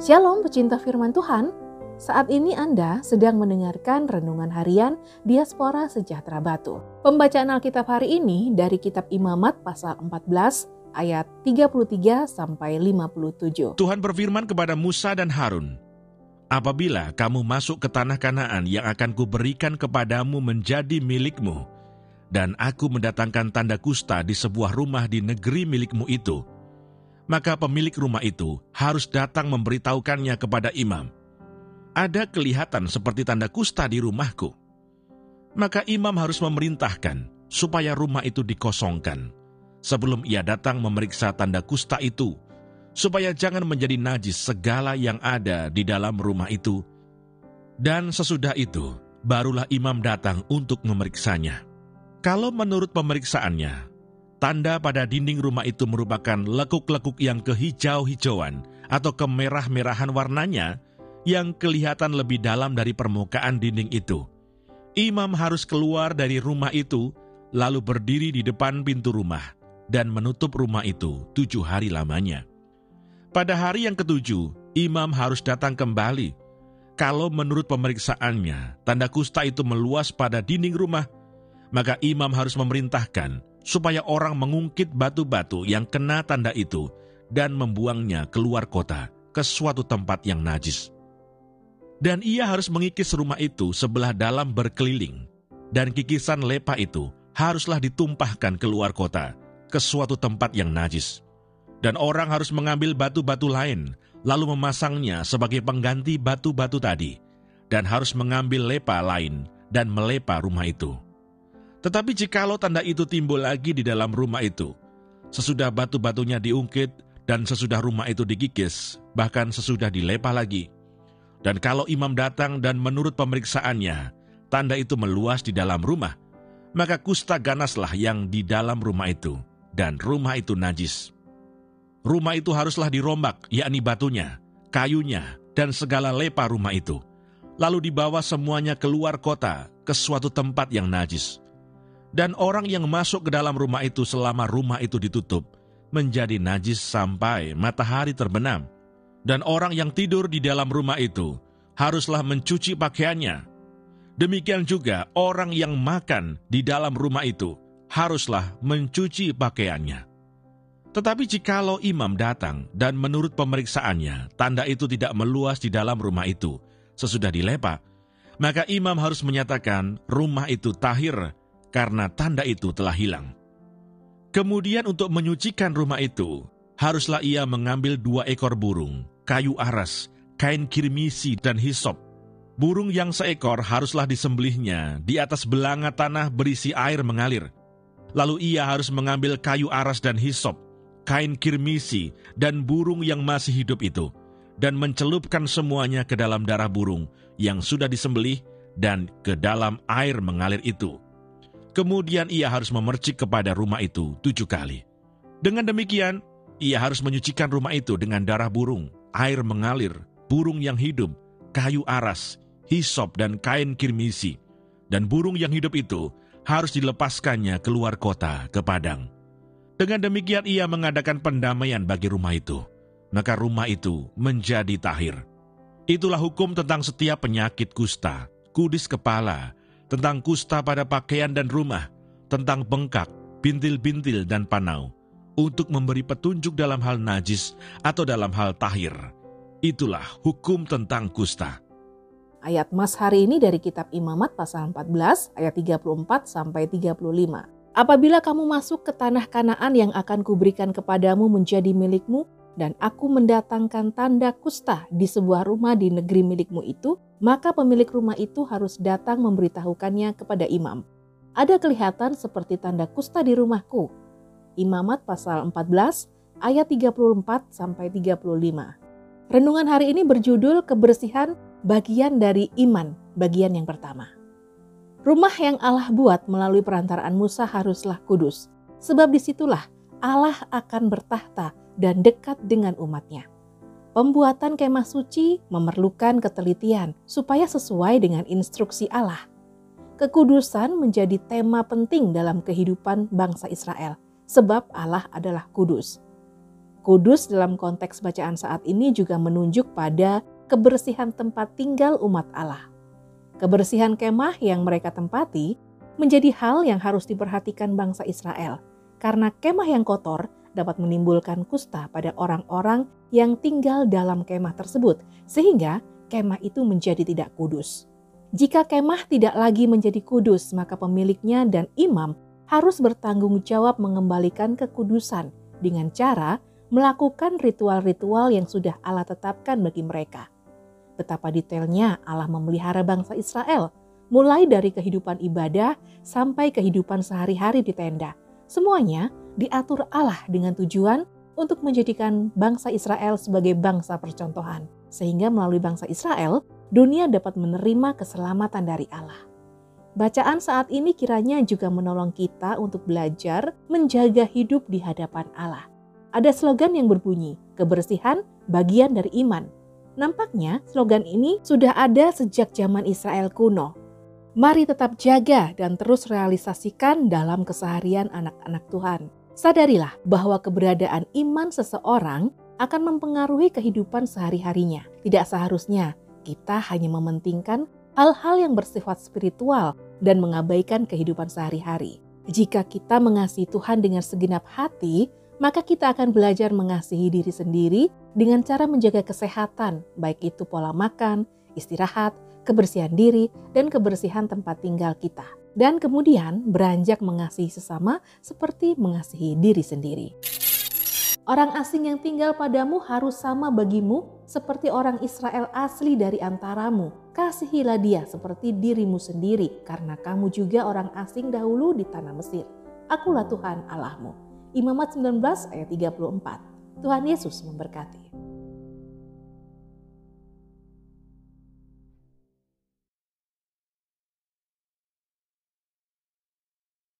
Shalom pecinta firman Tuhan, saat ini Anda sedang mendengarkan Renungan Harian Diaspora Sejahtera Batu. Pembacaan Alkitab hari ini dari kitab Imamat pasal 14 ayat 33 sampai 57. Tuhan berfirman kepada Musa dan Harun, Apabila kamu masuk ke tanah Kanaan yang akan kuberikan kepadamu menjadi milikmu, dan aku mendatangkan tanda kusta di sebuah rumah di negeri milikmu itu, maka pemilik rumah itu harus datang memberitahukannya kepada imam. Ada kelihatan seperti tanda kusta di rumahku. Maka imam harus memerintahkan supaya rumah itu dikosongkan sebelum ia datang memeriksa tanda kusta itu, supaya jangan menjadi najis segala yang ada di dalam rumah itu. Dan sesudah itu, barulah imam datang untuk memeriksanya. Kalau menurut pemeriksaannya, Tanda pada dinding rumah itu merupakan lekuk-lekuk yang kehijau-hijauan atau kemerah-merahan warnanya yang kelihatan lebih dalam dari permukaan dinding itu. Imam harus keluar dari rumah itu, lalu berdiri di depan pintu rumah dan menutup rumah itu tujuh hari lamanya. Pada hari yang ketujuh, imam harus datang kembali. Kalau menurut pemeriksaannya, tanda kusta itu meluas pada dinding rumah, maka imam harus memerintahkan supaya orang mengungkit batu-batu yang kena tanda itu dan membuangnya keluar kota ke suatu tempat yang najis. Dan ia harus mengikis rumah itu sebelah dalam berkeliling, dan kikisan lepa itu haruslah ditumpahkan keluar kota ke suatu tempat yang najis. Dan orang harus mengambil batu-batu lain, lalu memasangnya sebagai pengganti batu-batu tadi, dan harus mengambil lepa lain dan melepa rumah itu. Tetapi jikalau tanda itu timbul lagi di dalam rumah itu, sesudah batu-batunya diungkit dan sesudah rumah itu dikikis, bahkan sesudah dilepa lagi. Dan kalau imam datang dan menurut pemeriksaannya, tanda itu meluas di dalam rumah, maka kusta ganaslah yang di dalam rumah itu, dan rumah itu najis. Rumah itu haruslah dirombak, yakni batunya, kayunya, dan segala lepa rumah itu. Lalu dibawa semuanya keluar kota ke suatu tempat yang najis dan orang yang masuk ke dalam rumah itu selama rumah itu ditutup menjadi najis sampai matahari terbenam. Dan orang yang tidur di dalam rumah itu haruslah mencuci pakaiannya. Demikian juga orang yang makan di dalam rumah itu haruslah mencuci pakaiannya. Tetapi jikalau imam datang dan menurut pemeriksaannya tanda itu tidak meluas di dalam rumah itu sesudah dilepa, maka imam harus menyatakan rumah itu tahir karena tanda itu telah hilang. Kemudian untuk menyucikan rumah itu, haruslah ia mengambil dua ekor burung, kayu aras, kain kirmisi, dan hisop. Burung yang seekor haruslah disembelihnya di atas belanga tanah berisi air mengalir. Lalu ia harus mengambil kayu aras dan hisop, kain kirmisi, dan burung yang masih hidup itu, dan mencelupkan semuanya ke dalam darah burung yang sudah disembelih dan ke dalam air mengalir itu Kemudian ia harus memercik kepada rumah itu tujuh kali. Dengan demikian, ia harus menyucikan rumah itu dengan darah burung, air mengalir, burung yang hidup, kayu aras, hisop, dan kain kirmisi. Dan burung yang hidup itu harus dilepaskannya keluar kota ke padang. Dengan demikian ia mengadakan pendamaian bagi rumah itu. Maka rumah itu menjadi tahir. Itulah hukum tentang setiap penyakit kusta, kudis kepala, tentang kusta pada pakaian dan rumah, tentang bengkak, bintil-bintil, dan panau, untuk memberi petunjuk dalam hal najis atau dalam hal tahir. Itulah hukum tentang kusta. Ayat Mas hari ini dari kitab Imamat pasal 14 ayat 34 sampai 35. Apabila kamu masuk ke tanah Kanaan yang akan kuberikan kepadamu menjadi milikmu, dan aku mendatangkan tanda kusta di sebuah rumah di negeri milikmu itu, maka pemilik rumah itu harus datang memberitahukannya kepada imam. Ada kelihatan seperti tanda kusta di rumahku. Imamat pasal 14 ayat 34 sampai 35. Renungan hari ini berjudul kebersihan bagian dari iman, bagian yang pertama. Rumah yang Allah buat melalui perantaraan Musa haruslah kudus, sebab di situlah Allah akan bertahta dan dekat dengan umatnya. Pembuatan kemah suci memerlukan ketelitian supaya sesuai dengan instruksi Allah. Kekudusan menjadi tema penting dalam kehidupan bangsa Israel, sebab Allah adalah kudus. Kudus dalam konteks bacaan saat ini juga menunjuk pada kebersihan tempat tinggal umat Allah. Kebersihan kemah yang mereka tempati menjadi hal yang harus diperhatikan bangsa Israel, karena kemah yang kotor dapat menimbulkan kusta pada orang-orang yang tinggal dalam kemah tersebut, sehingga kemah itu menjadi tidak kudus. Jika kemah tidak lagi menjadi kudus, maka pemiliknya dan imam harus bertanggung jawab mengembalikan kekudusan dengan cara melakukan ritual-ritual yang sudah Allah tetapkan bagi mereka betapa detailnya Allah memelihara bangsa Israel, mulai dari kehidupan ibadah sampai kehidupan sehari-hari di tenda. Semuanya diatur Allah dengan tujuan untuk menjadikan bangsa Israel sebagai bangsa percontohan, sehingga melalui bangsa Israel, dunia dapat menerima keselamatan dari Allah. Bacaan saat ini kiranya juga menolong kita untuk belajar menjaga hidup di hadapan Allah. Ada slogan yang berbunyi, kebersihan bagian dari iman. Nampaknya slogan ini sudah ada sejak zaman Israel kuno. Mari tetap jaga dan terus realisasikan dalam keseharian anak-anak Tuhan. Sadarilah bahwa keberadaan iman seseorang akan mempengaruhi kehidupan sehari-harinya. Tidak seharusnya kita hanya mementingkan hal-hal yang bersifat spiritual dan mengabaikan kehidupan sehari-hari. Jika kita mengasihi Tuhan dengan segenap hati, maka kita akan belajar mengasihi diri sendiri dengan cara menjaga kesehatan, baik itu pola makan, istirahat, kebersihan diri, dan kebersihan tempat tinggal kita. Dan kemudian beranjak mengasihi sesama seperti mengasihi diri sendiri. Orang asing yang tinggal padamu harus sama bagimu seperti orang Israel asli dari antaramu. Kasihilah dia seperti dirimu sendiri karena kamu juga orang asing dahulu di tanah Mesir. Akulah Tuhan Allahmu. Imamat 19 ayat 34. Tuhan Yesus memberkati.